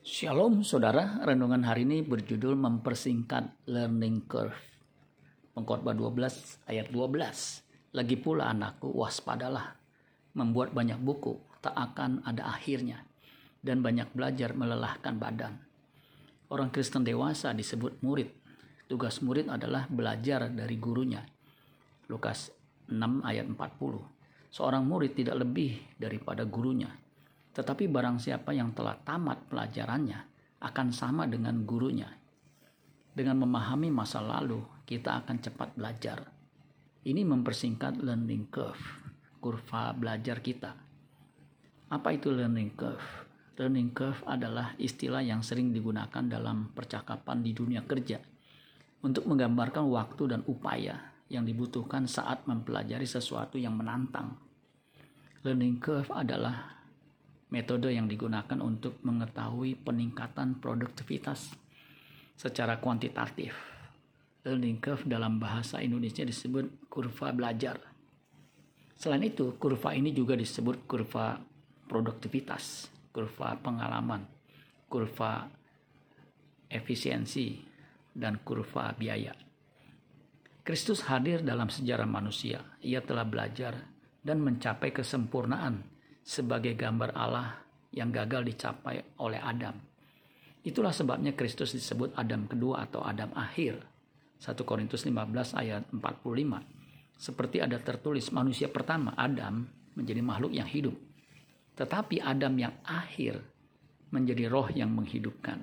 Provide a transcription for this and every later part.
Shalom saudara, renungan hari ini berjudul mempersingkat learning curve. Pengkhotbah 12 ayat 12. Lagi pula anakku, waspadalah. Membuat banyak buku tak akan ada akhirnya dan banyak belajar melelahkan badan. Orang Kristen dewasa disebut murid. Tugas murid adalah belajar dari gurunya. Lukas 6 ayat 40. Seorang murid tidak lebih daripada gurunya tetapi barang siapa yang telah tamat pelajarannya akan sama dengan gurunya. Dengan memahami masa lalu, kita akan cepat belajar. Ini mempersingkat learning curve, kurva belajar kita. Apa itu learning curve? Learning curve adalah istilah yang sering digunakan dalam percakapan di dunia kerja untuk menggambarkan waktu dan upaya yang dibutuhkan saat mempelajari sesuatu yang menantang. Learning curve adalah metode yang digunakan untuk mengetahui peningkatan produktivitas secara kuantitatif. Learning curve dalam bahasa Indonesia disebut kurva belajar. Selain itu, kurva ini juga disebut kurva produktivitas, kurva pengalaman, kurva efisiensi, dan kurva biaya. Kristus hadir dalam sejarah manusia. Ia telah belajar dan mencapai kesempurnaan sebagai gambar Allah yang gagal dicapai oleh Adam. Itulah sebabnya Kristus disebut Adam kedua atau Adam akhir. 1 Korintus 15 ayat 45. Seperti ada tertulis manusia pertama Adam menjadi makhluk yang hidup. Tetapi Adam yang akhir menjadi roh yang menghidupkan.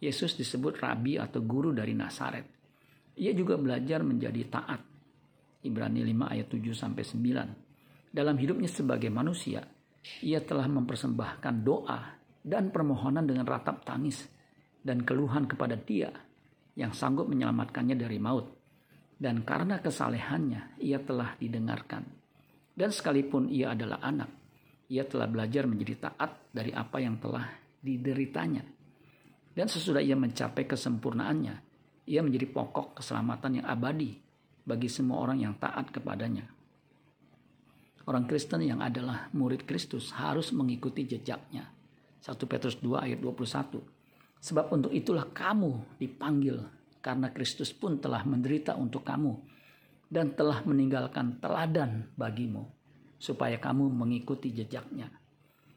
Yesus disebut rabi atau guru dari Nasaret. Ia juga belajar menjadi taat. Ibrani 5 ayat 7 sampai 9 dalam hidupnya sebagai manusia, ia telah mempersembahkan doa dan permohonan dengan ratap tangis dan keluhan kepada Dia yang sanggup menyelamatkannya dari maut. Dan karena kesalehannya, ia telah didengarkan. Dan sekalipun ia adalah anak, ia telah belajar menjadi taat dari apa yang telah dideritanya. Dan sesudah ia mencapai kesempurnaannya, ia menjadi pokok keselamatan yang abadi bagi semua orang yang taat kepadanya. Orang Kristen yang adalah murid Kristus harus mengikuti jejaknya. 1 Petrus 2 ayat 21. Sebab untuk itulah kamu dipanggil karena Kristus pun telah menderita untuk kamu dan telah meninggalkan teladan bagimu supaya kamu mengikuti jejaknya.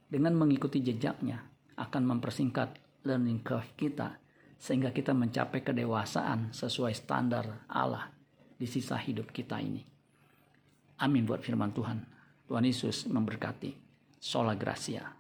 Dengan mengikuti jejaknya akan mempersingkat learning curve kita sehingga kita mencapai kedewasaan sesuai standar Allah di sisa hidup kita ini. Amin buat firman Tuhan. Tuhan Yesus memberkati. Sola Gracia.